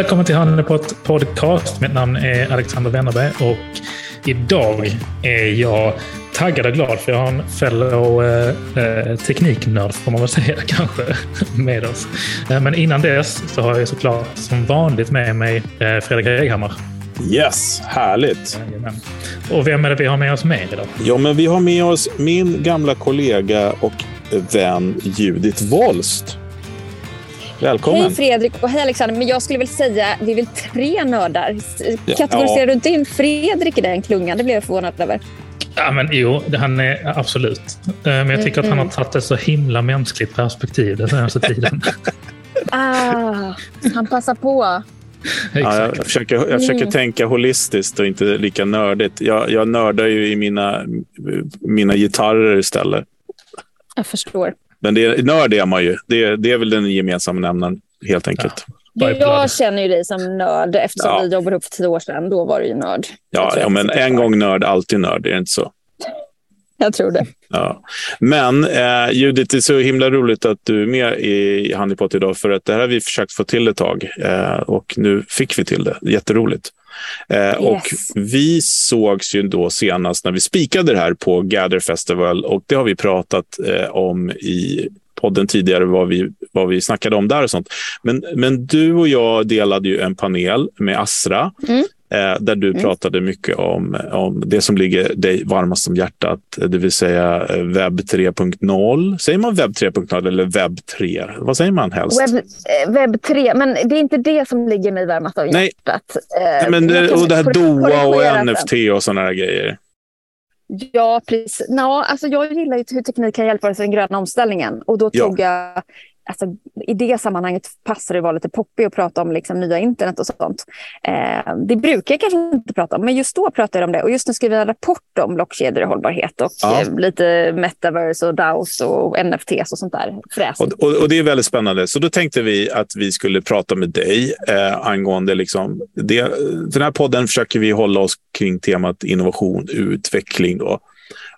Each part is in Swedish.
Välkommen till Honeypot Podcast. Mitt namn är Alexander Wennerberg och idag är jag taggad och glad för jag har en fellow eh, eh tekniknörd, får man väl säga kanske, med oss. Eh, men innan dess så har jag såklart som vanligt med mig eh, Fredrik Reghammar. Yes, härligt. Och vem är det vi har med oss med idag? Ja, men vi har med oss min gamla kollega och vän Judith Wolst. Välkommen. Hej Fredrik och hej Alexander. Men jag skulle väl säga, vi är väl tre nördar. Kategoriserar ja. du inte in Fredrik i den klungan? Det blev jag förvånad över. Ja, men jo, han är absolut. Eh, men jag tycker mm. att han har tagit ett så himla mänskligt perspektiv den senaste tiden. ah, han passar på. Ja, jag försöker, jag försöker mm. tänka holistiskt och inte lika nördigt. Jag, jag nördar ju i mina, mina gitarrer istället. Jag förstår. Men det, nörd är man ju. Det, det är väl den gemensamma nämnaren helt enkelt. Ja. Jag känner ju dig som nörd eftersom ja. vi jobbade upp för tio år sedan. Då var du ju nörd. Ja, ja men en gång nörd, alltid nörd. Är det inte så? Jag tror det. Ja. Men eh, Judith, det är så himla roligt att du är med i Honeypot idag. För att det här har vi försökt få till ett tag eh, och nu fick vi till det. Jätteroligt. Eh, yes. Och vi sågs ju då senast när vi spikade det här på Gather Festival och det har vi pratat eh, om i podden tidigare, vad vi, vad vi snackade om där och sånt. Men, men du och jag delade ju en panel med Astra mm. Eh, där du mm. pratade mycket om, om det som ligger dig varmast om hjärtat, det vill säga eh, webb 3.0. Säger man webb 3.0 eller webb 3? Vad säger man helst? Webb, eh, webb 3, men det är inte det som ligger mig varmast om Nej. hjärtat. Nej, men det, och det här DOA och NFT och sådana här grejer. Ja, precis. No, alltså jag gillar ju hur teknik kan hjälpa oss i den gröna omställningen. Och då tog ja. jag alltså, i det sammanhanget passar det att vara lite poppig och prata om liksom, nya internet och sånt. Eh, det brukar jag kanske inte prata om, men just då pratar jag om det. Och just nu skriver jag en rapport om blockkedjor och hållbarhet och ja. eh, lite metaverse och DAOs och NFTs och sånt där. Och, och, och, det är väldigt spännande. Så då tänkte vi att vi skulle prata med dig eh, angående liksom, det. Den här podden försöker vi hålla oss kring temat innovation, utveckling. Då.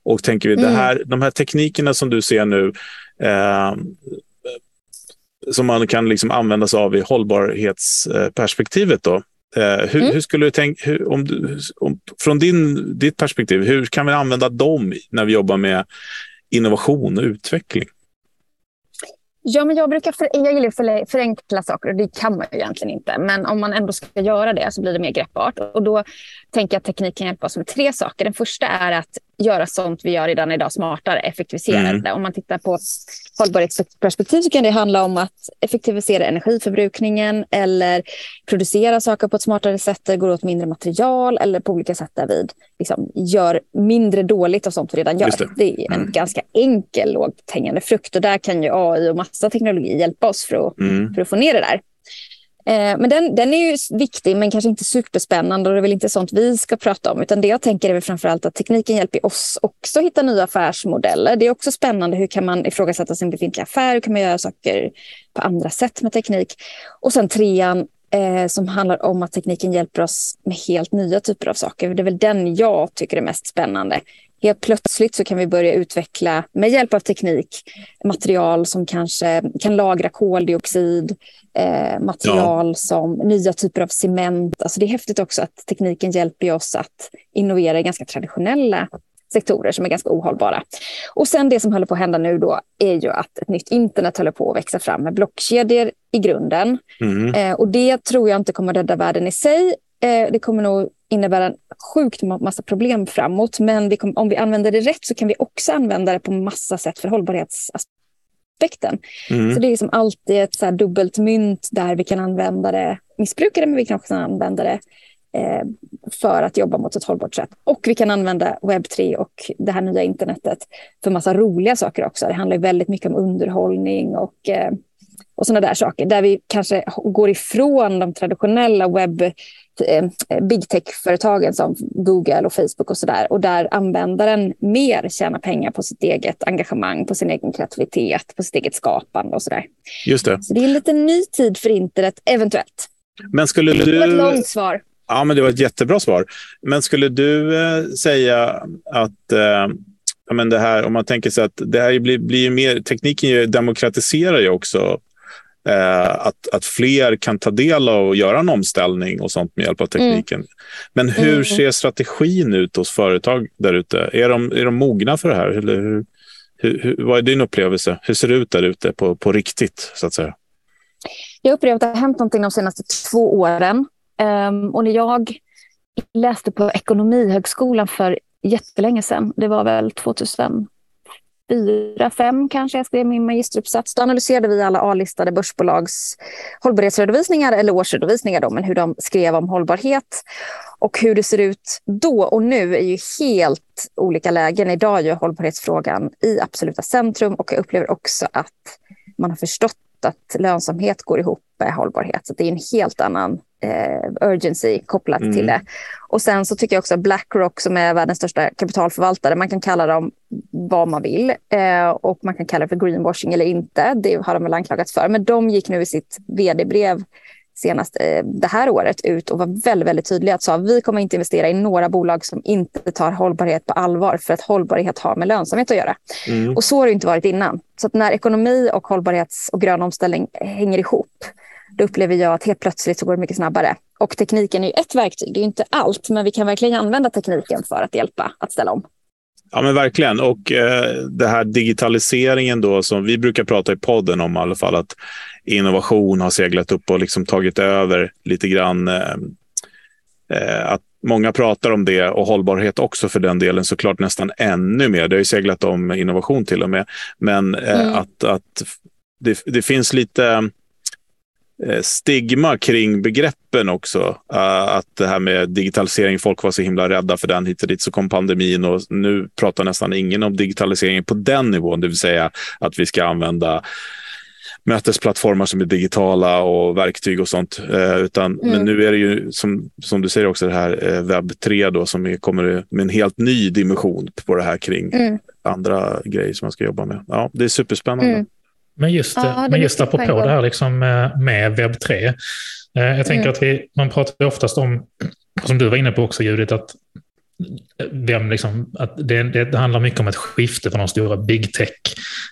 Och tänker vi, mm. det här, de här teknikerna som du ser nu, eh, som man kan liksom använda sig av i hållbarhetsperspektivet. Då. Eh, hur, mm. hur, skulle du tänka, hur, om du, om, från din, ditt perspektiv, hur kan vi använda dem när vi jobbar med innovation och utveckling? Ja, men jag brukar för, jag gillar att förenkla saker och det kan man ju egentligen inte. Men om man ändå ska göra det så blir det mer greppbart. Och då tänker jag att teknik kan hjälpa oss med tre saker. Den första är att göra sånt vi gör redan idag smartare, effektivisera mm. det. Om man tittar på hållbarhetsperspektiv så kan det handla om att effektivisera energiförbrukningen eller producera saker på ett smartare sätt där det går åt mindre material eller på olika sätt där vi liksom gör mindre dåligt av sånt vi redan gör. Det. det. är en mm. ganska enkel lågt hängande frukt och där kan ju AI och massa teknologi hjälpa oss för att, mm. för att få ner det där. Eh, men den, den är ju viktig men kanske inte superspännande och det är väl inte sånt vi ska prata om. Utan det jag tänker är väl framförallt att tekniken hjälper oss också att hitta nya affärsmodeller. Det är också spännande hur kan man ifrågasätta sin befintliga affär, hur kan man göra saker på andra sätt med teknik. Och sen trean eh, som handlar om att tekniken hjälper oss med helt nya typer av saker. Det är väl den jag tycker är mest spännande helt plötsligt så kan vi börja utveckla med hjälp av teknik material som kanske kan lagra koldioxid, eh, material ja. som nya typer av cement. Alltså det är häftigt också att tekniken hjälper oss att innovera i ganska traditionella sektorer som är ganska ohållbara. Och sen det som håller på att hända nu då är ju att ett nytt internet håller på att växa fram med blockkedjor i grunden. Mm. Eh, och det tror jag inte kommer rädda världen i sig. Eh, det kommer nog innebära en sjukt massa problem framåt. Men kom, om vi använder det rätt så kan vi också använda det på massa sätt för hållbarhetsaspekten. Mm. Så det är liksom alltid ett så dubbelt mynt där vi kan använda det, missbruka det, men vi kan också använda det eh, för att jobba mot ett hållbart sätt. Och vi kan använda webb3 och det här nya internetet för massa roliga saker också. Det handlar väldigt mycket om underhållning och eh, och sådana där saker där vi kanske går ifrån de traditionella webb Eh, big tech-företagen som Google och Facebook och sådär. Och där användaren mer tjänar pengar på sitt eget engagemang, på sin egen kreativitet, på sitt eget skapande och sådär. Just det. Så det är en lite ny tid för internet, eventuellt. Men skulle du... Det var ett långt svar. Ja, men det var ett jättebra svar. Men skulle du eh, säga att eh, ja, men det här, om man tänker sig att det här blir, blir mer, tekniken demokratiserar ju också Eh, att, att fler kan ta del av och göra en omställning och sånt med hjälp av tekniken. Mm. Men hur mm. ser strategin ut hos företag där ute? Är de, är de mogna för det här? Eller hur, hur, hur, vad är din upplevelse? Hur ser det ut där ute på, på riktigt? så att säga? Jag upplever att det har hänt någonting de senaste två åren. Um, och när jag läste på Ekonomihögskolan för jättelänge sedan, det var väl 2000 fyra, fem kanske jag skrev min magisteruppsats. Då analyserade vi alla A-listade börsbolags hållbarhetsredovisningar eller årsredovisningar, då, men hur de skrev om hållbarhet. Och hur det ser ut då och nu är ju helt olika lägen. Idag är ju hållbarhetsfrågan i absoluta centrum och jag upplever också att man har förstått att lönsamhet går ihop med hållbarhet. Så det är en helt annan eh, urgency kopplat mm. till det. Och sen så tycker jag också att Blackrock som är världens största kapitalförvaltare, man kan kalla dem vad man vill eh, och man kan kalla det för greenwashing eller inte. Det har de väl anklagats för. Men de gick nu i sitt vd-brev senast eh, det här året ut och var väldigt, väldigt tydliga att sa vi kommer inte investera i några bolag som inte tar hållbarhet på allvar för att hållbarhet har med lönsamhet att göra. Mm. Och så har det inte varit innan. Så när ekonomi och hållbarhets och grön omställning hänger ihop då upplever jag att helt plötsligt så går det mycket snabbare. Och tekniken är ju ett verktyg, det är inte allt, men vi kan verkligen använda tekniken för att hjälpa att ställa om. Ja, men verkligen. Och eh, det här digitaliseringen då som vi brukar prata i podden om i alla fall, att innovation har seglat upp och liksom tagit över lite grann. Eh, eh, att många pratar om det och hållbarhet också för den delen såklart nästan ännu mer. Det har ju seglat om innovation till och med. Men eh, mm. att, att det, det finns lite stigma kring begreppen också. Uh, att det här med digitalisering, folk var så himla rädda för den hit och dit. Så kom pandemin och nu pratar nästan ingen om digitalisering på den nivån. Det vill säga att vi ska använda mötesplattformar som är digitala och verktyg och sånt. Uh, utan, mm. Men nu är det ju som, som du säger också det här webb 3 då, som är, kommer med en helt ny dimension på det här kring mm. andra grejer som man ska jobba med. Ja, det är superspännande. Mm. Men just, ja, men just apropå det här liksom med, webb 3. Eh, jag tänker mm. att vi, man pratar oftast om, som du var inne på också Judith, att, vem liksom, att det, det handlar mycket om ett skifte från de stora big tech.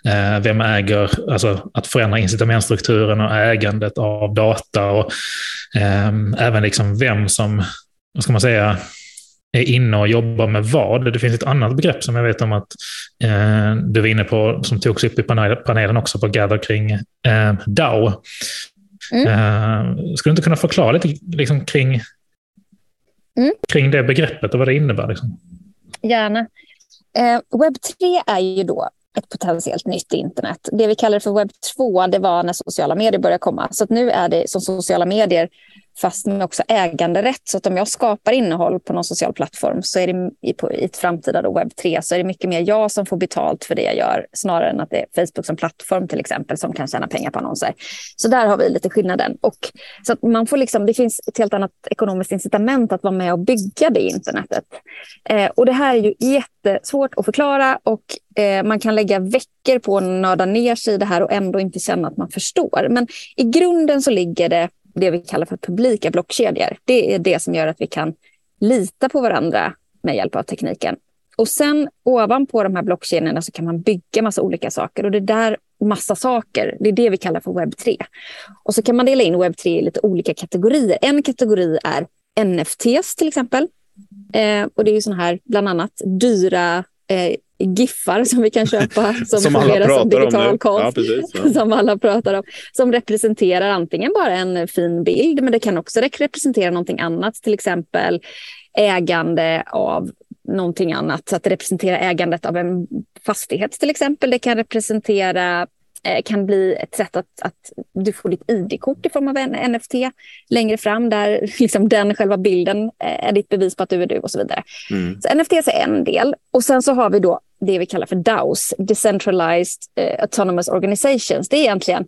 Eh, vem äger, alltså att förändra incitamentstrukturen och ägandet av data och eh, även liksom vem som, vad ska man säga, är inne och jobbar med vad. Det finns ett annat begrepp som jag vet om att eh, du var inne på, som togs upp i panelen också på Gather kring eh, DAO. Mm. Eh, skulle du inte kunna förklara lite liksom, kring, mm. kring det begreppet och vad det innebär? Liksom? Gärna. Eh, webb 3 är ju då ett potentiellt nytt internet. Det vi kallar för webb 2, det var när sociala medier började komma. Så nu är det som sociala medier fast med också äganderätt. Så att om jag skapar innehåll på någon social plattform så är det i, på, i ett framtida webb 3 så är det mycket mer jag som får betalt för det jag gör snarare än att det är Facebook som plattform till exempel som kan tjäna pengar på annonser. Så där har vi lite skillnaden. Och, så att man får liksom, det finns ett helt annat ekonomiskt incitament att vara med och bygga det internetet. Eh, och det här är ju jättesvårt att förklara och eh, man kan lägga veckor på att nörda ner sig i det här och ändå inte känna att man förstår. Men i grunden så ligger det det vi kallar för publika blockkedjor. Det är det som gör att vi kan lita på varandra med hjälp av tekniken. Och sen ovanpå de här blockkedjorna så kan man bygga massa olika saker. Och det där massa saker, det är det vi kallar för webb 3. Och så kan man dela in webb 3 i lite olika kategorier. En kategori är NFTs till exempel. Eh, och det är ju sådana här bland annat dyra eh, giffar som vi kan köpa som, som fungerar som digital konst. Ja, precis, ja. Som alla pratar om. Som representerar antingen bara en fin bild men det kan också representera någonting annat. Till exempel ägande av någonting annat. Så att det representerar ägandet av en fastighet till exempel. Det kan representera Eh, kan bli ett sätt att, att du får ditt ID-kort i form av en NFT längre fram där liksom den själva bilden eh, är ditt bevis på att du är du och så vidare. Mm. Så NFT är en del och sen så har vi då det vi kallar för DAOs, Decentralized eh, Autonomous Organizations. Det är egentligen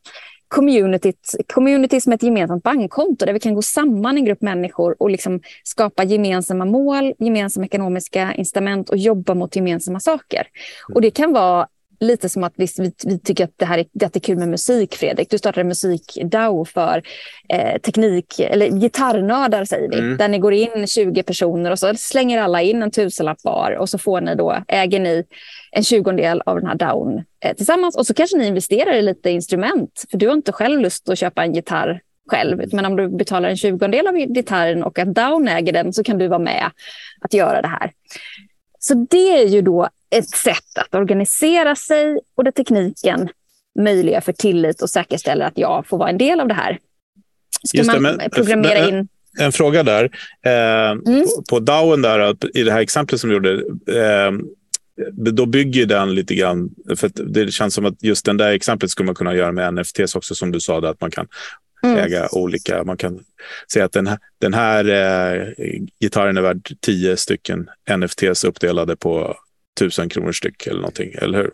communities, communities med ett gemensamt bankkonto där vi kan gå samman en grupp människor och liksom skapa gemensamma mål, gemensamma ekonomiska incitament och jobba mot gemensamma saker. Och det kan vara lite som att vi, vi, vi, tycker att det, här är, det är kul med musik, Fredrik. Du startade musik-DAO för eh, teknik, eller gitarrnördar säger vi. Mm. Där ni går in 20 personer och så slänger alla in en tusenlapp var och så får ni då, äger ni en tjugondel av den här DAOn eh, tillsammans. Och så kanske ni investerar i lite instrument. För du har inte själv lust att köpa en gitarr själv. Men om du betalar en tjugondel av gitarren och att Down äger den så kan du vara med att göra det här. Så det är ju då ett sätt att organisera sig och där tekniken möjliggör för tillit och säkerställer att jag får vara en del av det här. Ska Just man men, programmera in... En fråga där. Eh, mm. På, på DAOen där, i det här exemplet som du gjorde, eh, då bygger den lite grann, för det känns som att just den där exemplet skulle man kunna göra med NFTs också som du sa, att man kan mm. äga olika. Man kan säga att den här, den här eh, gitarren är värd tio stycken NFTs uppdelade på tusen kronor styck eller någonting, eller hur?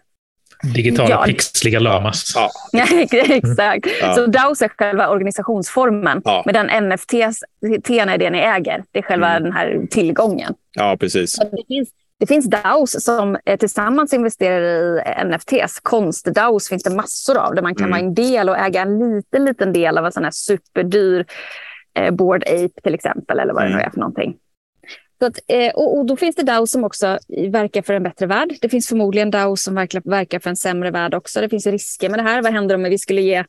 Digitala ja. pixliga lamas. Ja, exakt. Ja. Så DAOs är själva organisationsformen, ja. medan NFT är det ni äger. Det är själva mm. den här tillgången. Ja, precis. Så det finns det finns DAOs som tillsammans investerar i NFTs. Konst-DAOs finns det massor av där man kan mm. vara en del och äga en liten, liten del av en sån här superdyr eh, Board Ape till exempel eller vad mm. det nu mm. är för någonting. Så att, eh, och, och, då finns det DAOs som också verkar för en bättre värld. Det finns förmodligen DAOs som verkar, verkar för en sämre värld också. Det finns risker med det här. Vad händer om vi skulle ge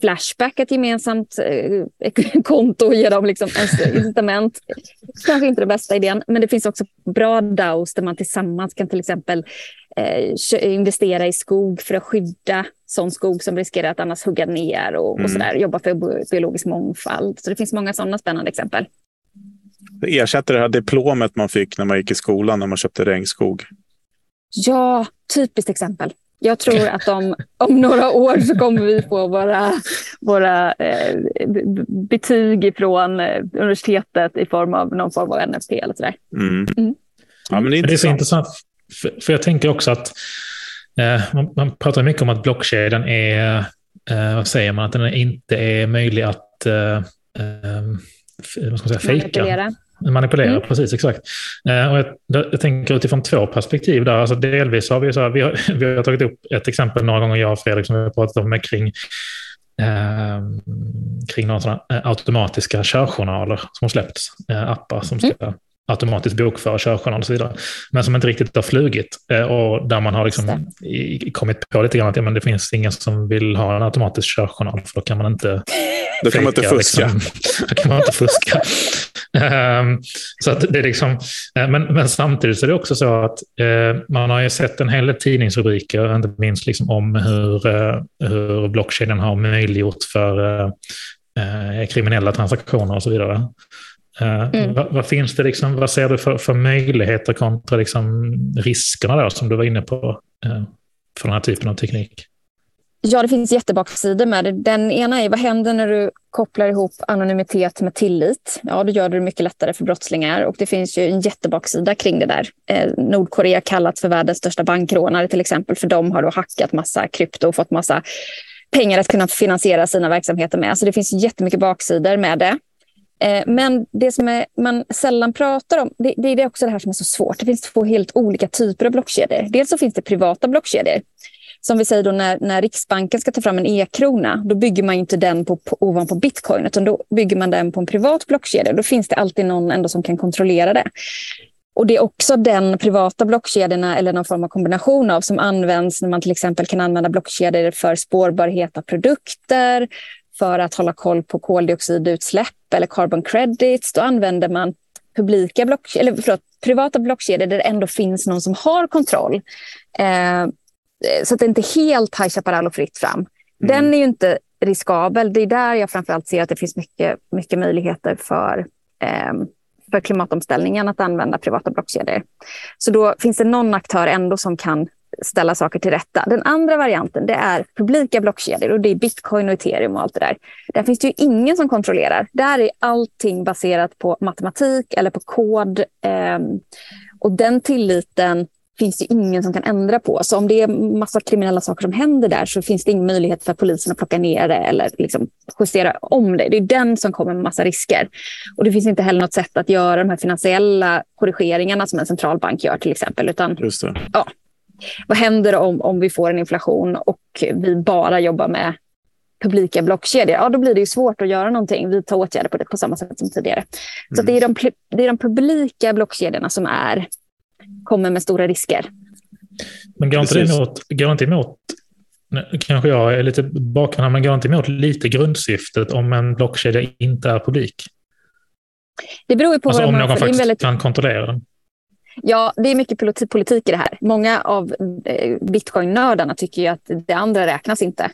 Flashback ett gemensamt eh, konto och ge dem liksom incitament. Kanske inte den bästa idén, men det finns också bra DAOs där man tillsammans kan till exempel eh, investera i skog för att skydda sån skog som riskerar att annars hugga ner och, mm. och sådär. Jobba för biologisk mångfald. Så det finns många sådana spännande exempel. Det ersätter det här diplomet man fick när man gick i skolan när man köpte regnskog. Ja, typiskt exempel. Jag tror att om, om några år så kommer vi få våra, våra eh, betyg från eh, universitetet i form av någon form av NFT eller sådär. Mm. Mm. Ja, men det, är det är så intressant, för, för jag tänker också att eh, man, man, pratar mycket om att blockkedjan är, eh, vad säger man, att den inte är möjlig att eh, eh, vad ska man säga, fejka manipulera. Mm. Precis, exakt. Eh, och jag, jag, tänker utifrån två perspektiv där. Alltså delvis har vi, så här, vi, har, vi har tagit upp ett exempel några gånger, jag och Fredrik, som vi har pratat om kring eh, kring några sådana eh, automatiska körjournaler som har släppts. Eh, appar som ska mm automatiskt bokföra körjournal och så vidare. Men som inte riktigt har flugit. Eh, och där man har liksom kommit på lite grann att ja, men det finns ingen som vill ha en automatisk körjournal, för då kan man inte Då kan man inte fuska. Liksom. då kan man inte fuska. um, så att det är liksom, uh, men, men samtidigt så är det också så att uh, man har ju sett en hel del tidningsrubriker, inte minst liksom om hur, hur blockkedjan har möjliggjort för kriminella transaktioner och så vidare. Eh, mm. Vad, vad, finns det liksom, vad ser du för, för möjligheter kontra liksom riskerna då, som du var inne på eh, för den här typen av teknik? Ja, det finns jättebaksidor med det. Den ena är vad händer när du kopplar ihop anonymitet med tillit? Ja, då gör du det mycket lättare för brottslingar och det finns ju en jättebaksida kring det där. Eh, Nordkorea kallat för världens största bankrånare till exempel, för de har då hackat massa krypto och fått massa pengar att kunna finansiera sina verksamheter med. Så det finns jättemycket baksidor med det. Eh, men det som är, man sällan pratar om, det, det, är också det här som är så svårt. Det finns två helt olika typer av blockkedjor. Dels så finns det privata blockkedjor. Som vi säger då när, när Riksbanken ska ta fram en e-krona, då bygger man inte den på, på, ovanpå bitcoin, utan då bygger man den på en privat blockkedja. Då finns det alltid någon ändå som kan kontrollera det. Och Det är också den privata blockkedjorna eller någon form av kombination av som används när man till exempel kan använda blockkedjor för spårbarhet av produkter, för att hålla koll på koldioxidutsläpp eller carbon credits. Då använder man publika block, eller förlåt, privata blockkedjor där det ändå finns någon som har kontroll. Eh, så att det inte är helt High Chaparral fritt fram. Mm. Den är ju inte riskabel. Det är där jag framförallt ser att det finns mycket, mycket möjligheter för, eh, för klimatomställningen att använda privata blockkedjor. Så då finns det någon aktör ändå som kan ställa saker till rätta. Den andra varianten det är publika blockkedjor och det är bitcoin och ethereum och allt det där. Där finns det ju ingen som kontrollerar. Där är allting baserat på matematik eller på kod. Eh, och den tilliten finns det ingen som kan ändra på. Så om det är massa kriminella saker som händer där så finns det ingen möjlighet för polisen att plocka ner det eller liksom justera om det. Det är den som kommer med massa risker. Och det finns inte heller något sätt att göra de här finansiella korrigeringarna som en centralbank gör till exempel. Utan. Ja, vad händer om, om vi får en inflation och vi bara jobbar med publika blockkedjor, ja då blir det ju svårt att göra någonting, vidta åtgärder på det på samma sätt som tidigare. Så mm. det, är de, det är de publika blockkedjorna som är, kommer med stora risker. Men går inte emot, går inte emot kanske jag är lite bakvänd, men går inte emot lite grundsyftet om en blockkedja inte är publik? Det beror ju på alltså vad om någon faktiskt väldigt... kan kontrollera den. Ja, det är mycket politik i det här. Många av eh, bitcoin-nördarna tycker ju att det andra räknas inte.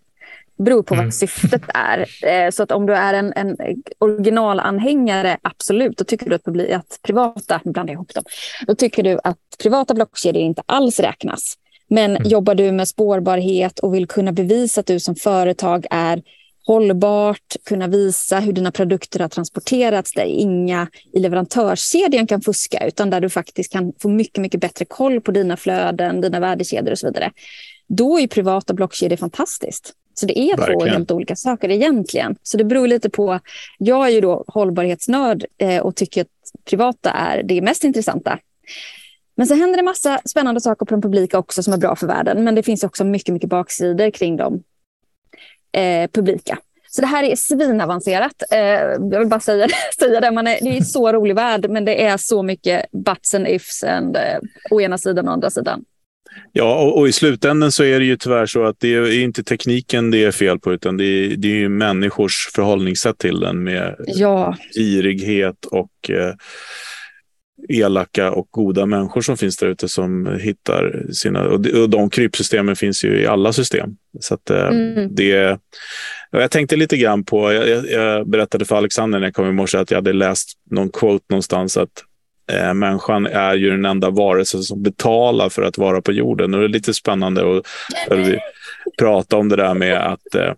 Det beror på mm. vad syftet är. Eh, så att om du är en, en originalanhängare, absolut, då tycker du att, att privata, blandar ihop dem, då tycker du att privata blockkedjor inte alls räknas. Men mm. jobbar du med spårbarhet och vill kunna bevisa att du som företag är hållbart, kunna visa hur dina produkter har transporterats där inga i leverantörskedjan kan fuska utan där du faktiskt kan få mycket, mycket bättre koll på dina flöden, dina värdekedjor och så vidare. Då är privata blockkedjor fantastiskt. Så det är Verkligen. två helt olika saker egentligen. Så det beror lite på. Jag är ju då hållbarhetsnörd eh, och tycker att privata är det mest intressanta. Men så händer det massa spännande saker på den publika också som är bra för världen. Men det finns också mycket, mycket baksidor kring de eh, publika. Så det här är svinavancerat. Eh, jag vill bara säga, säga det. Man är, det är så rolig värld, men det är så mycket buts and ifs and, eh, å ena sidan och andra sidan. Ja, och, och, i slutändan så är det ju tyvärr så att det är inte tekniken det är fel på, utan det är, det är människors förhållningssätt till den med ja. girighet och eh, elaka och goda människor som finns där ute som hittar sina... Och de, och de krypsystemen finns ju i alla system. Så att, eh, mm. det... Jag tänkte lite grann på, jag, jag, berättade för Alexander när jag kom i morse att jag hade läst någon quote någonstans att eh, människan är ju den enda varelse som betalar för att vara på jorden. Och det är lite spännande att prata om det där med att eh,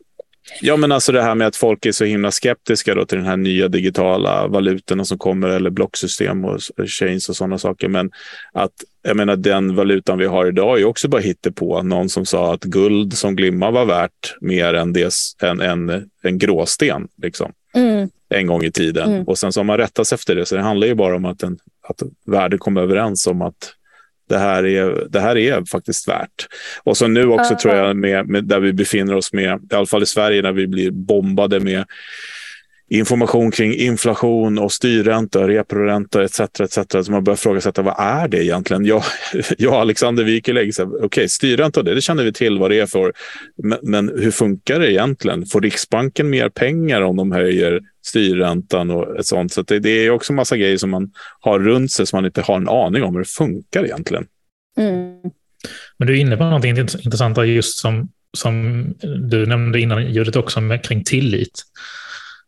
Ja, men alltså det här med att folk är så himla skeptiska då till den här nya digitala valutorna som kommer eller blocksystem och chains och sådana saker. Men att jag menar, den valutan vi har idag är också bara på Någon som sa att guld som glimmar var värt mer än, det, än, än en gråsten. Liksom. Mm. En gång i tiden. Mm. Och sen så har man rättats efter det. Så det handlar ju bara om att, en, att världen kommer överens om att det här är, det här är faktiskt värt. Och så nu också uh, tror jag, med, med, där vi befinner oss med, i alla fall i Sverige, när vi blir bombade med information kring inflation och styrränta, reporänta etc. etc. Så man börjar frågasätta vad är det egentligen? Jag, jag Alexander Wikelägg, okej, okay, styrränta det, det känner vi till vad det är för. Men, men, hur funkar det egentligen? Får Riksbanken mer pengar om de höjer styrräntan och ett sånt? Så det, det, är också massa grejer som man har runt sig som man inte har en aning om hur det funkar egentligen. Mm. Men du är inne på någonting intressant just som, som du nämnde innan ljudet också med, kring tillit.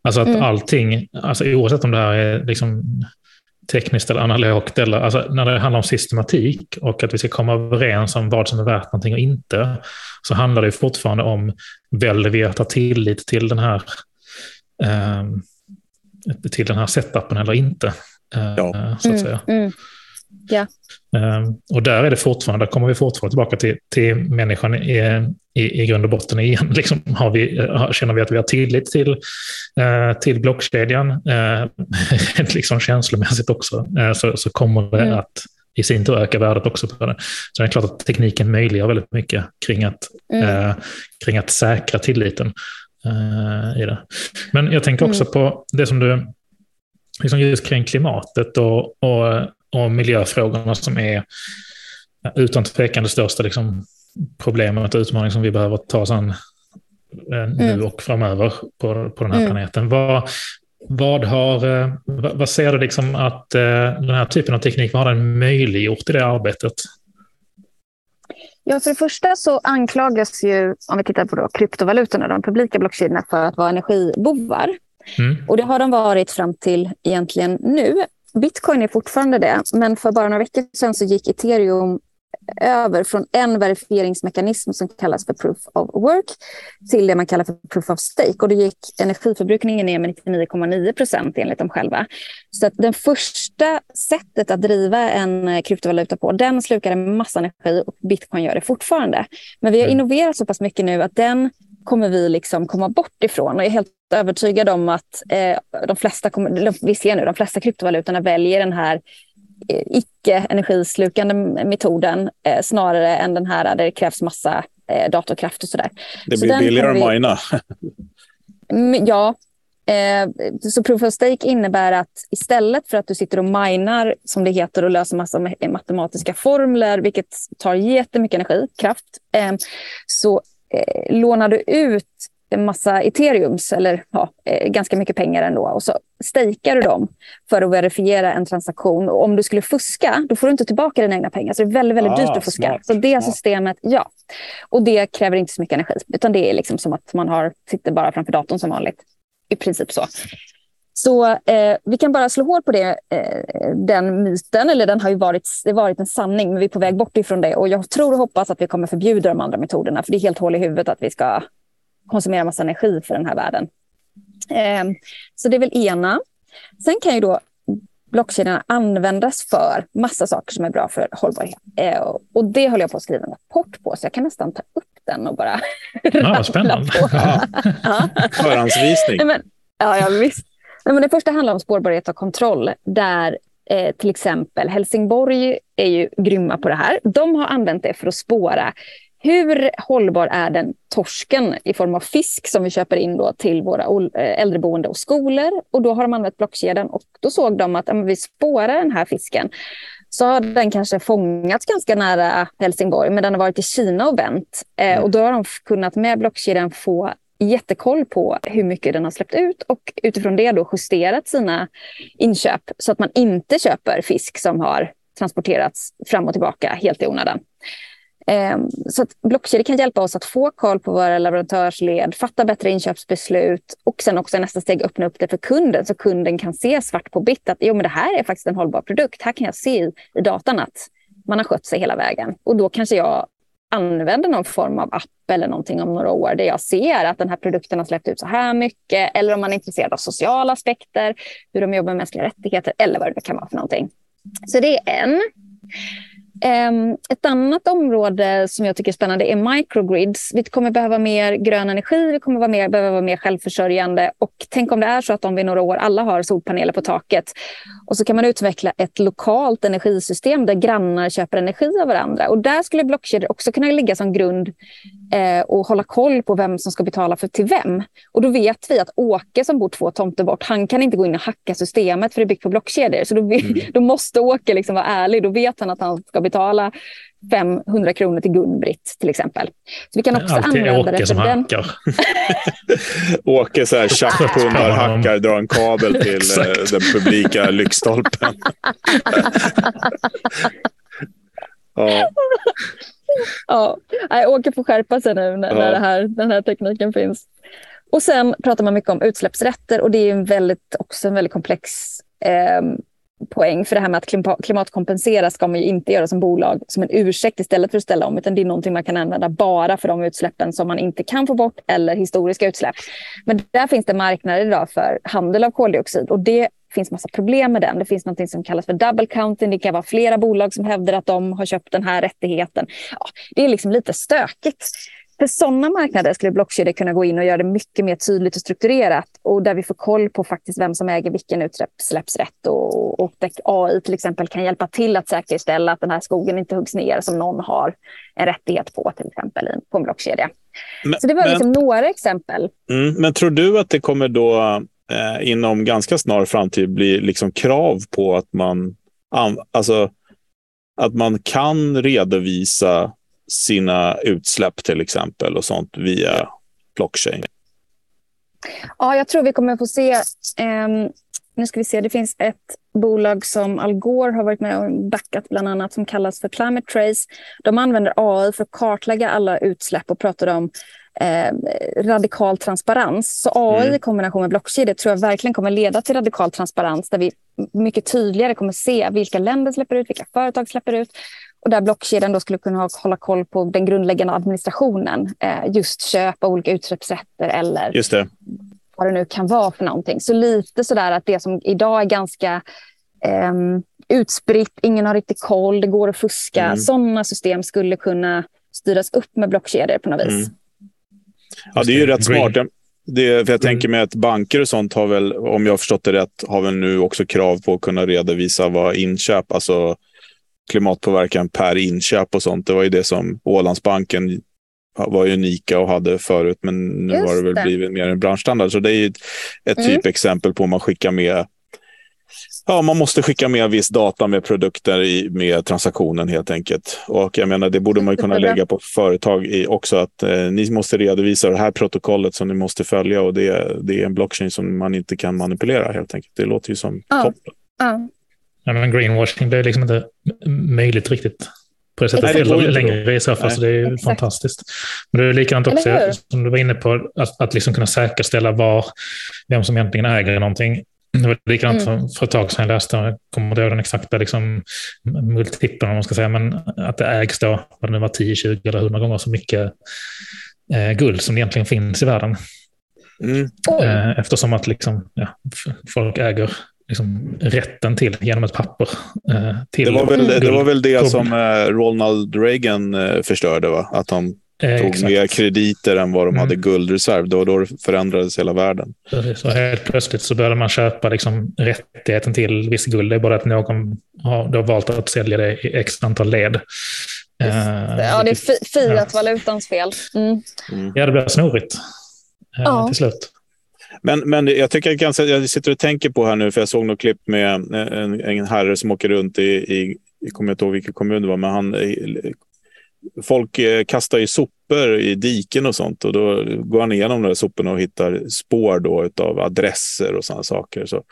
Alltså att mm. allting, alltså oavsett om det här är liksom tekniskt eller analogt, eller, alltså när det handlar om systematik och att vi ska komma överens om vad som är värt någonting och inte, så handlar det fortfarande om, väljer vi att ha tillit till den här, eh, till den här setupen eller inte? Eh, ja. Så att mm, säga. Mm, mm. Ja. Um, och där är det fortfarande, där kommer vi fortfarande tillbaka till, till människan i, i, i grund och botten igen. Liksom har vi, eh, känner vi att vi har tillit till, uh, till blockkedjan, uh, liksom känslomässigt också, uh, så, så kommer det mm. att i sin tur öka värdet också på det. Så det är klart att tekniken möjliggör väldigt mycket kring att, mm. kring att säkra tilliten i det. Men jag tänker också mm. på det som du, liksom just kring klimatet och, och och miljöfrågorna som är utan tvekan det största liksom, problemet och utmaningen som vi behöver ta oss an eh, nu mm. och framöver på, på den här mm. planeten. Vad, vad, har, eh, vad ser du liksom att eh, den här typen av teknik, vad har den möjliggjort i det arbetet? Ja, för det första så anklagas ju, om vi tittar på då, kryptovalutorna, de publika blockkedjorna, för att vara energibovar. Mm. Och det har de varit fram till egentligen nu. Bitcoin är fortfarande det, men för bara några veckor sedan så gick ethereum över från en verifieringsmekanism som kallas för proof of work till det man kallar för proof of stake. Och då gick energiförbrukningen ner med 99,9 procent enligt dem själva. Så att den första sättet att driva en kryptovaluta på, den slukar en massa energi och bitcoin gör det fortfarande. Men vi har mm. innoverat så pass mycket nu att den kommer vi liksom komma bort ifrån. Och jag är helt övertygad om att eh, de flesta, kommer, vi ser nu, de flesta kryptovalutorna väljer den här icke-energislukande metoden eh, snarare än den här där det krävs massa eh, datorkraft och sådär. Det blir så billigare vi... att mina. Mm, ja, Eh, så proof of stake innebär att istället för att du sitter och minar, som det heter, och löser massa matematiska formler, vilket tar jättemycket energi, kraft, eh, så eh, lånar du ut en massa ethereums, eller ja, eh, ganska mycket pengar ändå, och så stakar du dem för att verifiera en transaktion. Och om du skulle fuska, då får du inte tillbaka dina egna pengar. Så det är väldigt, väldigt ah, dyrt att fuska. Smart. Så det systemet, ja. Och det kräver inte så mycket energi, utan det är liksom som att man har, sitter bara framför datorn som vanligt i princip så. Så eh, vi kan bara slå hål på det, eh, den myten, eller den har ju varit, det varit en sanning, men vi är på väg bort ifrån det. Och jag tror och hoppas att vi kommer förbjuda de andra metoderna, för det är helt hål i huvudet att vi ska konsumera massa energi för den här världen. Eh, så det är väl ena. Sen kan ju då blockkedjorna användas för massa saker som är bra för hållbarhet. Eh, och det håller jag på att skriva en rapport på, så jag kan nästan ta upp den och bara ja, spännande. på. Ja. Förhandsvisning. Men, ja, ja, visst. Men det första handlar om spårbarhet och kontroll, där eh, till exempel Helsingborg är ju grymma på det här. De har använt det för att spåra hur hållbar är den torsken i form av fisk som vi köper in då till våra eh, äldreboende och skolor? Och då har de använt blockkedjan och då såg de att om vi spårar den här fisken så har den kanske fångats ganska nära Helsingborg, men den har varit i Kina och vänt. Eh, mm. och då har de kunnat med blockkedjan få jättekoll på hur mycket den har släppt ut och utifrån det då justerat sina inköp så att man inte köper fisk som har transporterats fram och tillbaka helt i onödan. Ehm, så att blockkedjor kan hjälpa oss att få koll på våra leverantörsled, fatta bättre inköpsbeslut och sen också i nästa steg öppna upp det för kunden så kunden kan se svart på vitt att jo, men det här är faktiskt en hållbar produkt. Här kan jag se i, i datan att man har skött sig hela vägen. Och då kanske jag använder någon form av app eller någonting om några år där jag ser att den här produkten har släppt ut så här mycket. Eller om man är intresserad av sociala aspekter, hur de jobbar med mänskliga rättigheter eller vad det kan vara för någonting. Så det är en. Um, ett annat område som jag tycker är spännande är microgrids. Vi kommer behöva mer grön energi, vi kommer vara mer, behöva vara mer självförsörjande. Och tänk om det är så att om vi några år alla har solpaneler på taket och så kan man utveckla ett lokalt energisystem där grannar köper energi av varandra. Och där skulle blockkedjor också kunna ligga som grund eh, och hålla koll på vem som ska betala för till vem. Och då vet vi att Åke som bor två tomter bort, han kan inte gå in och hacka systemet för det är byggt på blockkedjor. Så då, mm. då måste Åke liksom vara ärlig, då vet han att han ska betala 500 kronor till Gun-Britt till exempel. Så vi kan också Alltid använda Åke det som hackar. Åke så här tjackpundar hackar, drar en kabel till eh, den publika lyktstolpen. ja. ja. Nej, Åke får skärpa sig nu när, ja. när här, den här tekniken finns. Och sen pratar man mycket om utsläppsrätter och det är en väldigt, också en väldigt komplex eh, poäng. För det här med att klimatkompensera ska man ju inte göra som bolag som en ursäkt istället för att ställa om, utan det är någonting man kan använda bara för de utsläppen som man inte kan få bort eller historiska utsläpp. Men där finns det marknader idag för handel av koldioxid och det finns massa problem med den. Det finns något som kallas för double counting. Det kan vara flera bolag som hävdar att de har köpt den här rättigheten. Ja, det är liksom lite stökigt. För sådana marknader skulle blockkedjor kunna gå in och göra det mycket mer tydligt och strukturerat och där vi får koll på faktiskt vem som äger vilken utsläppsrätt och, och där AI till exempel kan hjälpa till att säkerställa att den här skogen inte huggs ner som någon har en rättighet på till exempel på en blockkedja. Men, Så det var men, liksom några exempel. Mm, men tror du att det kommer då eh, inom ganska snar framtid bli liksom krav på att man, alltså, att man kan redovisa sina utsläpp till exempel och sånt via blockchain? Ja, jag tror vi kommer få se. Eh, nu ska vi se, det finns ett bolag som Al Gore har varit med och backat bland annat som kallas för Climate Trace. De använder AI för att kartlägga alla utsläpp och pratar om eh, radikal transparens. Så AI mm. i kombination med blockkedjor tror jag verkligen kommer leda till radikal transparens där vi mycket tydligare kommer se vilka länder släpper ut, vilka företag släpper ut och där blockkedjan då skulle kunna hålla koll på den grundläggande administrationen. Eh, just köpa olika utsläppsrätter eller just det. vad det nu kan vara för någonting. Så lite sådär att det som idag är ganska eh, utspritt, ingen har riktigt koll, det går att fuska. Mm. Sådana system skulle kunna styras upp med blockkedjor på något vis. Mm. Ja, det är ju rätt smart. Det, för jag tänker mig att banker och sånt har väl, om jag har förstått det rätt, har väl nu också krav på att kunna redovisa vad inköp, alltså klimatpåverkan per inköp och sånt. Det var ju det som Ålandsbanken var unika och hade förut, men nu Just har det väl det. blivit mer en branschstandard. Så det är ju ett, ett Mm. typexempel på om man skickar med Ja, man måste skicka med viss data med produkter i, med transaktionen helt enkelt. Och jag menar, det borde man ju kunna lägga på företag i också att eh, ni måste redovisa det här protokollet som ni måste följa och det, det är en blockchain som man inte kan manipulera helt enkelt. Det låter ju som Ja. toppen. Ja. Ja, men greenwashing blir liksom inte möjligt riktigt på det sättet Exakt. eller Det går inte längre i så fall. Så det är ju Exakt. fantastiskt. Men det är likadant också, som du var inne på, att, att liksom kunna säkerställa var, vem som egentligen äger någonting. Det var likadant Mm. för, ett tag sedan jag läste, jag kommer inte ihåg den exakta liksom, multipeln, om man ska säga, men att det ägs då, vad det nu var, 10, 20 eller 100 gånger så mycket eh, guld som det egentligen finns i världen. Mm. Eh, eftersom att liksom, ja, folk äger liksom, rätten till genom ett papper. Eh, till Det, var väl, det var väl det som eh, Ronald Reagan eh, förstörde, va? att han Eh, tog mer krediter än vad de Mm. hade guldreserv. Det var då det förändrades hela världen. Precis, och helt plötsligt så började man köpa liksom rättigheten till viss guld. Det är bara att någon har då valt att sälja det i x antal led. Eh, Ja, det är fi- Fiat-valutans fel. Mm. Mm. Ja, det blir snurrigt eh, Ja. till slut. Men, men jag tycker ganska, jag sitter och tänker på här nu, för jag såg något klipp med en, en herre som åker runt i, i jag kommer inte ihåg vilken kommun det var, men han, folk eh, kastar ju sopor i diken och sånt och då går han igenom de där soporna och hittar spår då utav adresser och sådana saker. Så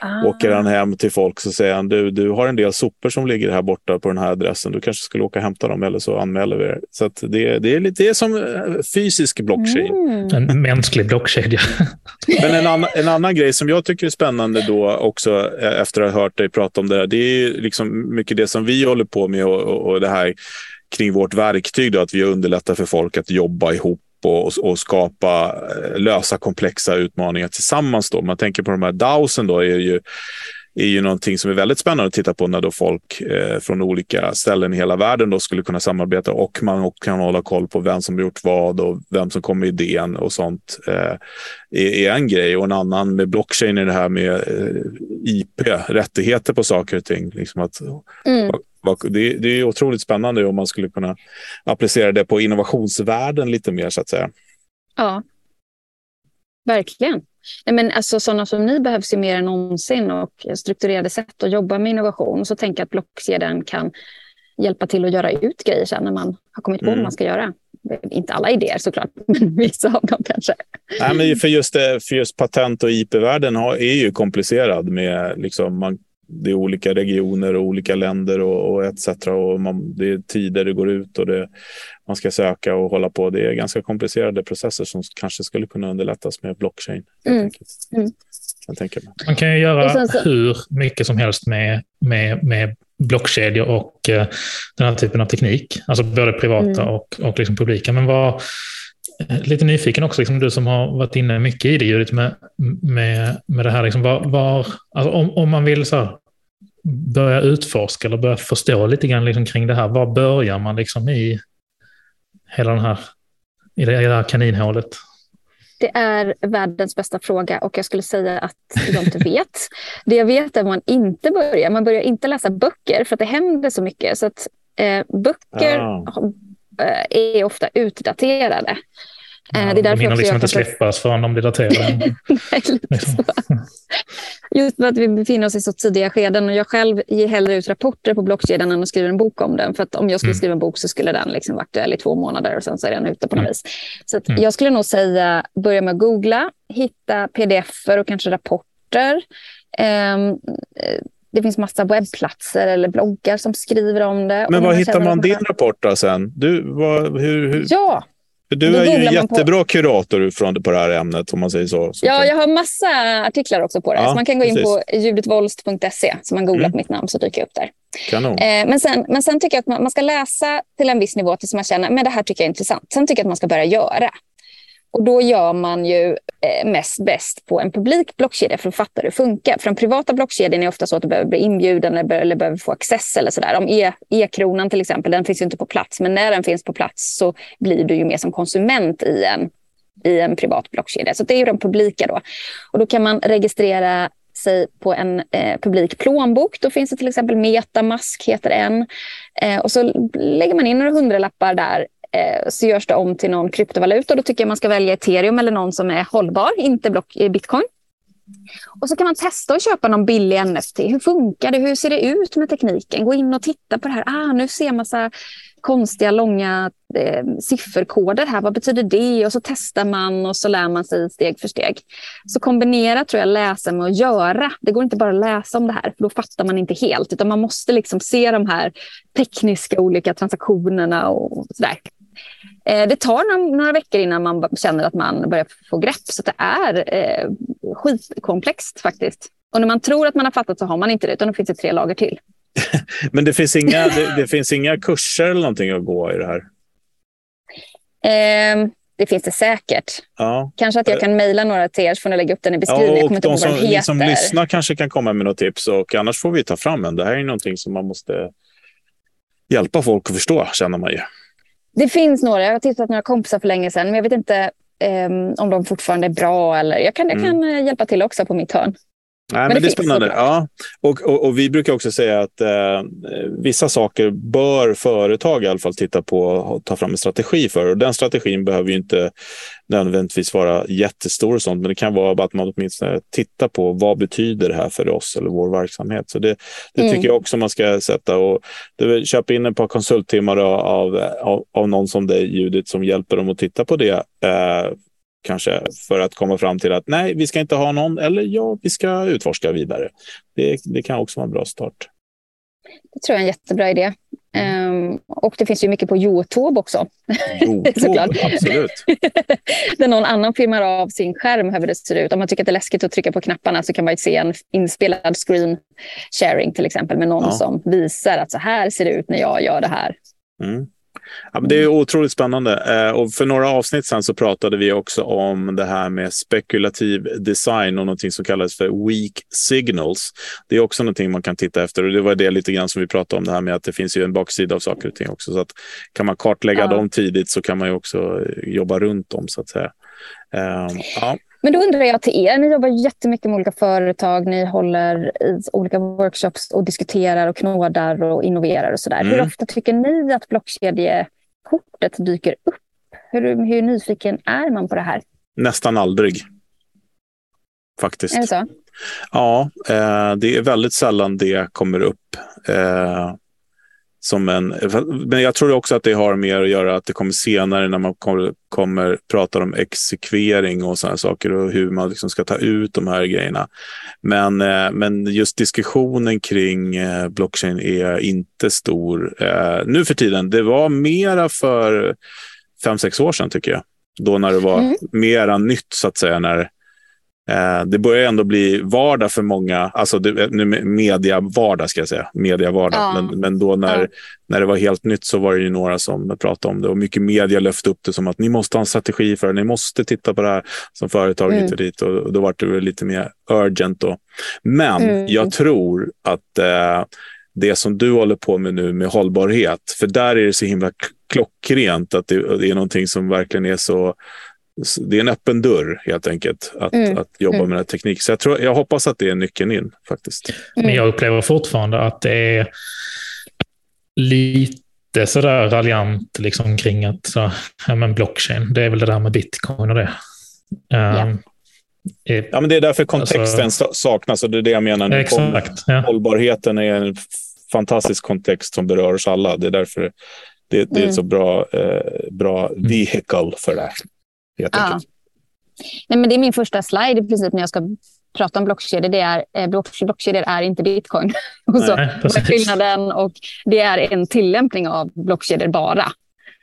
Ah. åker han hem till folk så säger han, du, du har en del sopor som ligger här borta på den här adressen, du kanske skulle åka och hämta dem eller så anmäler vi det. Så att det, det, är lite, det är som eh, fysisk blockchain. Mm. En mänsklig blockkedja. Men en annan, en annan grej som jag tycker är spännande då också eh, efter att ha hört dig prata om det här, det är ju liksom mycket det som vi håller på med och, och, och det här kring vårt verktyg, då, att vi underlättar för folk att jobba ihop och, och skapa, eh, lösa komplexa utmaningar tillsammans. Då. Man tänker på de här DAOsen då, är ju, är ju någonting som är väldigt spännande att titta på när då folk eh, från olika ställen i hela världen då skulle kunna samarbeta och man kan hålla koll på vem som gjort vad och vem som kom med idén och sånt. Eh, är, är en grej och en annan med blockchain är det här med eh, IP, rättigheter på saker och ting. Liksom att, Mm. Det, det är otroligt spännande om man skulle kunna applicera det på innovationsvärlden lite mer så att säga. Ja, verkligen. Nej, men alltså, sådana som ni behövs ju mer än någonsin och strukturerade sätt att jobba med innovation. Så tänker jag att blockkedjan kan hjälpa till att göra ut grejer sen när man har kommit på Mm. vad man ska göra. Inte alla idéer såklart, men vissa av dem kanske. Nej, men för, just, för just patent och IP-världen är ju komplicerad med liksom man, det är olika regioner och olika länder och, och etc. Och man, det är tider det går ut och det, man ska söka och hålla på. Det är ganska komplicerade processer som kanske skulle kunna underlättas med blockchain. Mm. Mm. Man kan ju göra så- hur mycket som helst med, med, med blockkedjor och eh, den här typen av teknik. Alltså både privata Mm. och, och liksom publika. Men var eh, lite nyfiken också, liksom du som har varit inne mycket i det Judith, med, med, med det här. Liksom, var, var, alltså om, om man vill så här, börja utforska eller börja förstå lite grann liksom kring det här, var börjar man liksom i hela den här, i det, i det här kaninhålet? Det är världens bästa fråga och jag skulle säga att jag inte vet. Det jag vet är att man inte börjar. Man börjar inte läsa böcker för att det händer så mycket. Så att eh, böcker Ah. Eh, är ofta utdaterade. Ja, det är därför de hinner liksom inte släppas förrän de blir daterade. Nej, Liksom. Just för att vi befinner oss i så tidiga skeden och jag själv ger hellre ut rapporter på blockkedjan än att skriva en bok om den. För att om jag skulle Mm. skriva en bok så skulle den liksom vara aktuell i två månader och sen så är den ute på något Mm. vis. Så Mm. jag skulle nog säga börja med att googla, hitta pdf-er och kanske rapporter. Eh, det finns massa webbplatser eller bloggar som skriver om det. Men var hittar man din rapport då sen? Du, vad, hur, hur, Ja, du är ju en man på- jättebra kurator från, på det här ämnet om man säger så. så Ja, jag har massa artiklar också på det. Ja, så man kan gå in precis. på judithvolst.se, så man googlar Mm. på mitt namn så dyker jag upp där. Kanon. Eh, men, sen, men sen tycker jag att man, man ska läsa till en viss nivå tills man känner men det här tycker jag är intressant. Sen tycker jag att man ska börja göra. Och då gör man ju eh, mest bäst på en publik blockkedja för att fatta hur det funkar. För den privata blockkedjan är ofta så att du behöver bli inbjuden eller, behöver få access eller sådär. Om E- E-kronan till exempel, den finns ju inte på plats. Men när den finns på plats så blir du ju mer som konsument i en i en privat blockkedja. Så det är ju de publika då. Och då kan man registrera sig på en eh, publik plånbok. Då finns det till exempel Metamask, heter en. Eh, och så lägger man in några hundralappar där Eh, så görs det om till någon kryptovaluta. Då tycker jag man ska välja ethereum eller någon som är hållbar, inte block, eh, bitcoin. Och så kan man testa att köpa någon billig NFT. Hur funkar det? Hur ser det ut med tekniken? Gå in och titta på det här. Ah, nu ser man massa konstiga långa eh, sifferkoder här. Vad betyder det? Och så testar man och så lär man sig steg för steg. Så kombinera tror jag läsa med att göra. Det går inte bara att läsa om det här, för då fattar man inte helt. Utan man måste liksom se de här tekniska olika transaktionerna och sådär. Eh, det tar några veckor innan man känner att man börjar få grepp. Så det är eh, skitkomplext faktiskt. Och när man tror att man har fattat så har man inte det, utan då finns det tre lager till. Men det finns, inga, det, det, finns inga kurser eller någonting att gå i det här? Eh, det finns det säkert. Ja. Kanske att jag kan mejla några till er så får ni lägga upp den i beskrivningen. Ja, och de som, ni som lyssnar kanske kan komma med något tips och annars får vi ta fram en. Det här är någonting som man måste hjälpa folk att förstå, känner man ju. Det finns några. Jag har tittat några kompisar för länge sedan, men jag vet inte um, om de fortfarande är bra. Eller jag kan, jag mm. kan mm. hjälpa till också på mitt hörn. Nej, men, men det, är spännande. Ja. Och, och, och, vi brukar också säga att eh, vissa saker bör företag i alla fall titta på och ta fram en strategi för. Och den strategin behöver ju inte nödvändigtvis vara jättestor och sånt, men det kan vara att man åtminstone tittar på vad betyder det här för oss eller vår verksamhet. Så det, det mm. tycker jag också man ska sätta. Och det, köp in ett par konsulttimmar av, av, av någon som dig, Judith, som hjälper dem att titta på det. Eh, kanske för att komma fram till att nej, vi ska inte ha någon eller ja, vi ska utforska vidare. Det, det kan också vara en bra start. Det tror jag är en jättebra idé. Um, och det finns ju mycket på Youtube också. Youtube, absolut. Där någon annan filmar av sin skärm hur det ser ut. Om man tycker att det är läskigt att trycka på knapparna så kan man se en inspelad screen sharing till exempel med någon ja. som visar att så här ser det ut när jag gör det här. Mm. Ja, det är otroligt spännande. Eh, och för några avsnitt sen så pratade vi också om det här med spekulativ design och någonting som kallas för weak signals. Det är också någonting man kan titta efter och det var det lite grann som vi pratade om det här med att det finns ju en baksida av saker och ting också. Så att kan man kartlägga ja. dem tidigt så kan man ju också jobba runt dem så att säga. Um, ja. Men då undrar jag till er, ni jobbar jättemycket med olika företag, ni håller i olika workshops och diskuterar och knådar och innoverar och sådär. Mm. Hur ofta tycker ni att blockkedjekortet dyker upp? Hur, hur nyfiken är man på det här? Nästan aldrig. Faktiskt. Är det så? Ja, eh, det är väldigt sällan det kommer upp. Eh, som en, men jag tror också att det har mer att göra att det kommer senare när man kommer, kommer prata om exekvering och sådana saker och hur man liksom ska ta ut de här grejerna. Men, eh, men just diskussionen kring eh, blockchain är inte stor eh, nu för tiden. Det var mera för fem sex år sedan tycker jag. Då när det var mm. mera nytt så att säga. När, det börjar ändå bli vardag för många, alltså det, nu media vardag ska jag säga, media vardag. Ja. Men, men då när, ja. när det var helt nytt så var det ju några som pratade om det och mycket media lyfte upp det som att ni måste ha en strategi för det, ni måste titta på det här som företag mm. hit och dit och då var det lite mer urgent då. Men mm. jag tror att eh, det som du håller på med nu med hållbarhet, för där är det så himla klockrent att det, det är någonting som verkligen är så det är en öppen dörr helt enkelt att, mm. att jobba mm. med den här tekniken. Så jag, tror, jag hoppas att det är nyckeln in faktiskt. Mm. Men jag upplever fortfarande att det är lite sådär raljant liksom kring att så, ja, men blockchain, det är väl det där med bitcoin och det. Um, ja, men det är därför kontexten alltså, saknas och det är det jag menar. Exakt, ja. Hållbarheten är en fantastisk kontext som berör oss alla. Det är därför det, det är ett mm. så bra, eh, bra mm. vehicle för det helt ja. enkelt. Nej, men det är min första slide i princip när jag ska prata om blockkedjor. Det är, eh, blockkedjor är inte bitcoin. och så, Nej, är skillnaden och det är en tillämpning av blockkedjor bara.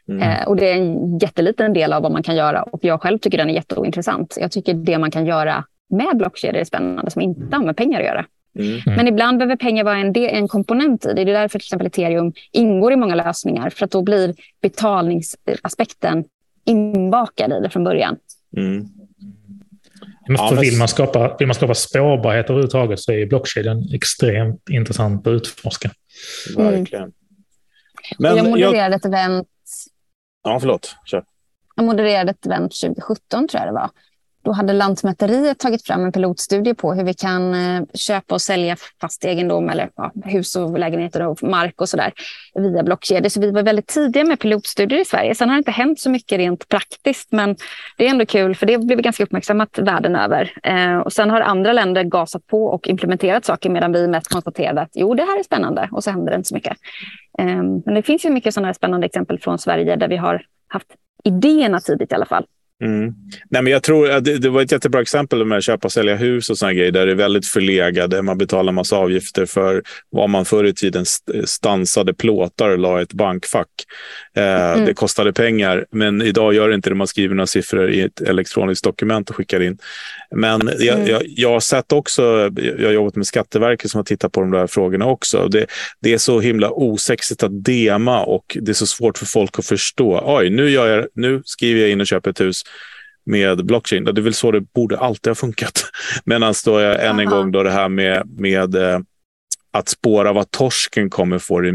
Mm. Eh, och det är en jätteliten del av vad man kan göra och jag själv tycker den är jätteintressant. Jag tycker det man kan göra med blockkedjor är spännande som inte har med pengar att göra. Mm. Men ibland behöver pengar vara en, del, en komponent i det. Det är därför till exempel ethereum ingår i många lösningar. För att då blir betalningsaspekten inbakad i det från början. Mm. Men för vill, man skapa, vill man skapa spårbarhet överhuvudtaget så är blockkedjan extremt intressant att utforska. Verkligen. Men jag modererade jag... ett event. Ja, förlåt. Kör. Jag modererade ett event 2017 tror jag det var. Då hade Lantmäteriet tagit fram en pilotstudie på hur vi kan eh, köpa och sälja fast egendom eller ja, hus och lägenheter och mark och sådär via blockkedjor. Så vi var väldigt tidiga med pilotstudier i Sverige. Sen har det inte hänt så mycket rent praktiskt, men det är ändå kul för det blev ganska uppmärksammat världen över. Eh, och sen har andra länder gasat på och implementerat saker medan vi mest konstaterade att jo, det här är spännande och så händer det inte så mycket. Eh, men det finns ju mycket sådana här spännande exempel från Sverige där vi har haft idéerna tidigt i alla fall. Mm. Nej, men jag tror att det, det, var ett jättebra exempel med att köpa och sälja hus och sådana grejer där det är väldigt förlegade. Man betalar massa avgifter för vad man förr i tiden stansade plåtar och la i ett bankfack. Eh, mm. Det kostade pengar, men idag gör det inte det. Man skriver några siffror i ett elektroniskt dokument och skickar in. Men jag, mm. jag, jag har sett också, jag har jobbat med Skatteverket som har tittat på de där frågorna också. Det, det är så himla osexigt att dema och det är så svårt för folk att förstå. Oj, nu, jag, nu skriver jag in och köper ett hus med blockchain. Det är väl så det borde alltid ha funkat. Medan då jag än en gång då det här med, med eh, att spåra vad torsken kommer få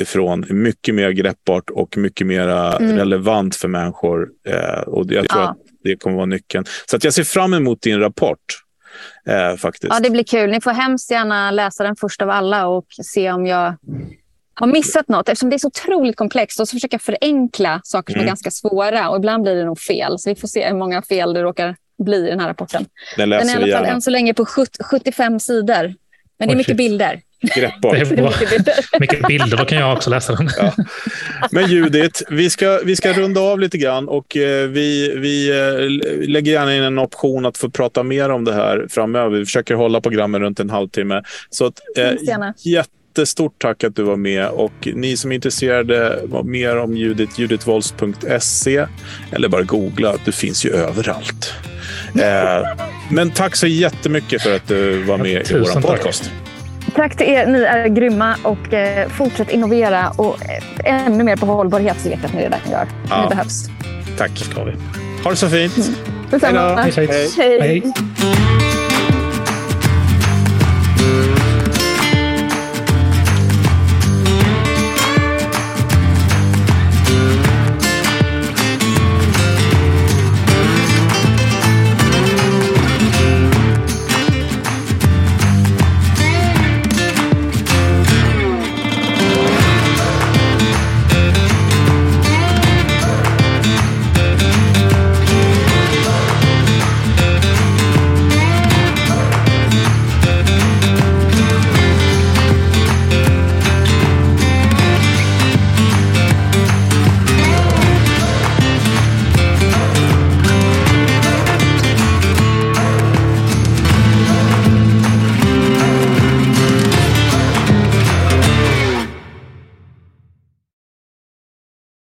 ifrån är mycket mer greppbart och mycket mer mm. relevant för människor. Eh, och jag tror ja. att det kommer vara nyckeln. Så att jag ser fram emot din rapport. Eh, faktiskt. Ja, det blir kul. Ni får hemskt gärna läsa den först av alla och se om jag har missat något. Eftersom det är så otroligt komplext och så försöka förenkla saker som mm. är ganska svåra. Och ibland blir det nog fel. Så vi får se hur många fel det råkar bli i den här rapporten. Den, den är i alla fall än så länge på 75 sidor. Men det är mycket bilder. Greppbart. Det är bra. Mycket bilder, då kan jag också läsa den. Ja. Men Judith, vi ska, vi ska runda av lite grann och eh, vi, vi eh, lägger gärna in en option att få prata mer om det här framöver. Vi försöker hålla programmen runt en halvtimme. Så att, eh, jättestort tack att du var med och ni som är intresserade mer om Judith, judithvolst.se eller bara googla. Du finns ju överallt. Eh, men tack så jättemycket för att du var med ja, i vår podcast. Tack. Tack till er. Ni är grymma och eh, fortsätt innovera och eh, ännu mer på hållbarhet så vet jag att ni redan gör. Ja. Det behövs. Tack. Ska vi. Ha det så fint. Mm. Detsamma. Hej, hej. hej. hej.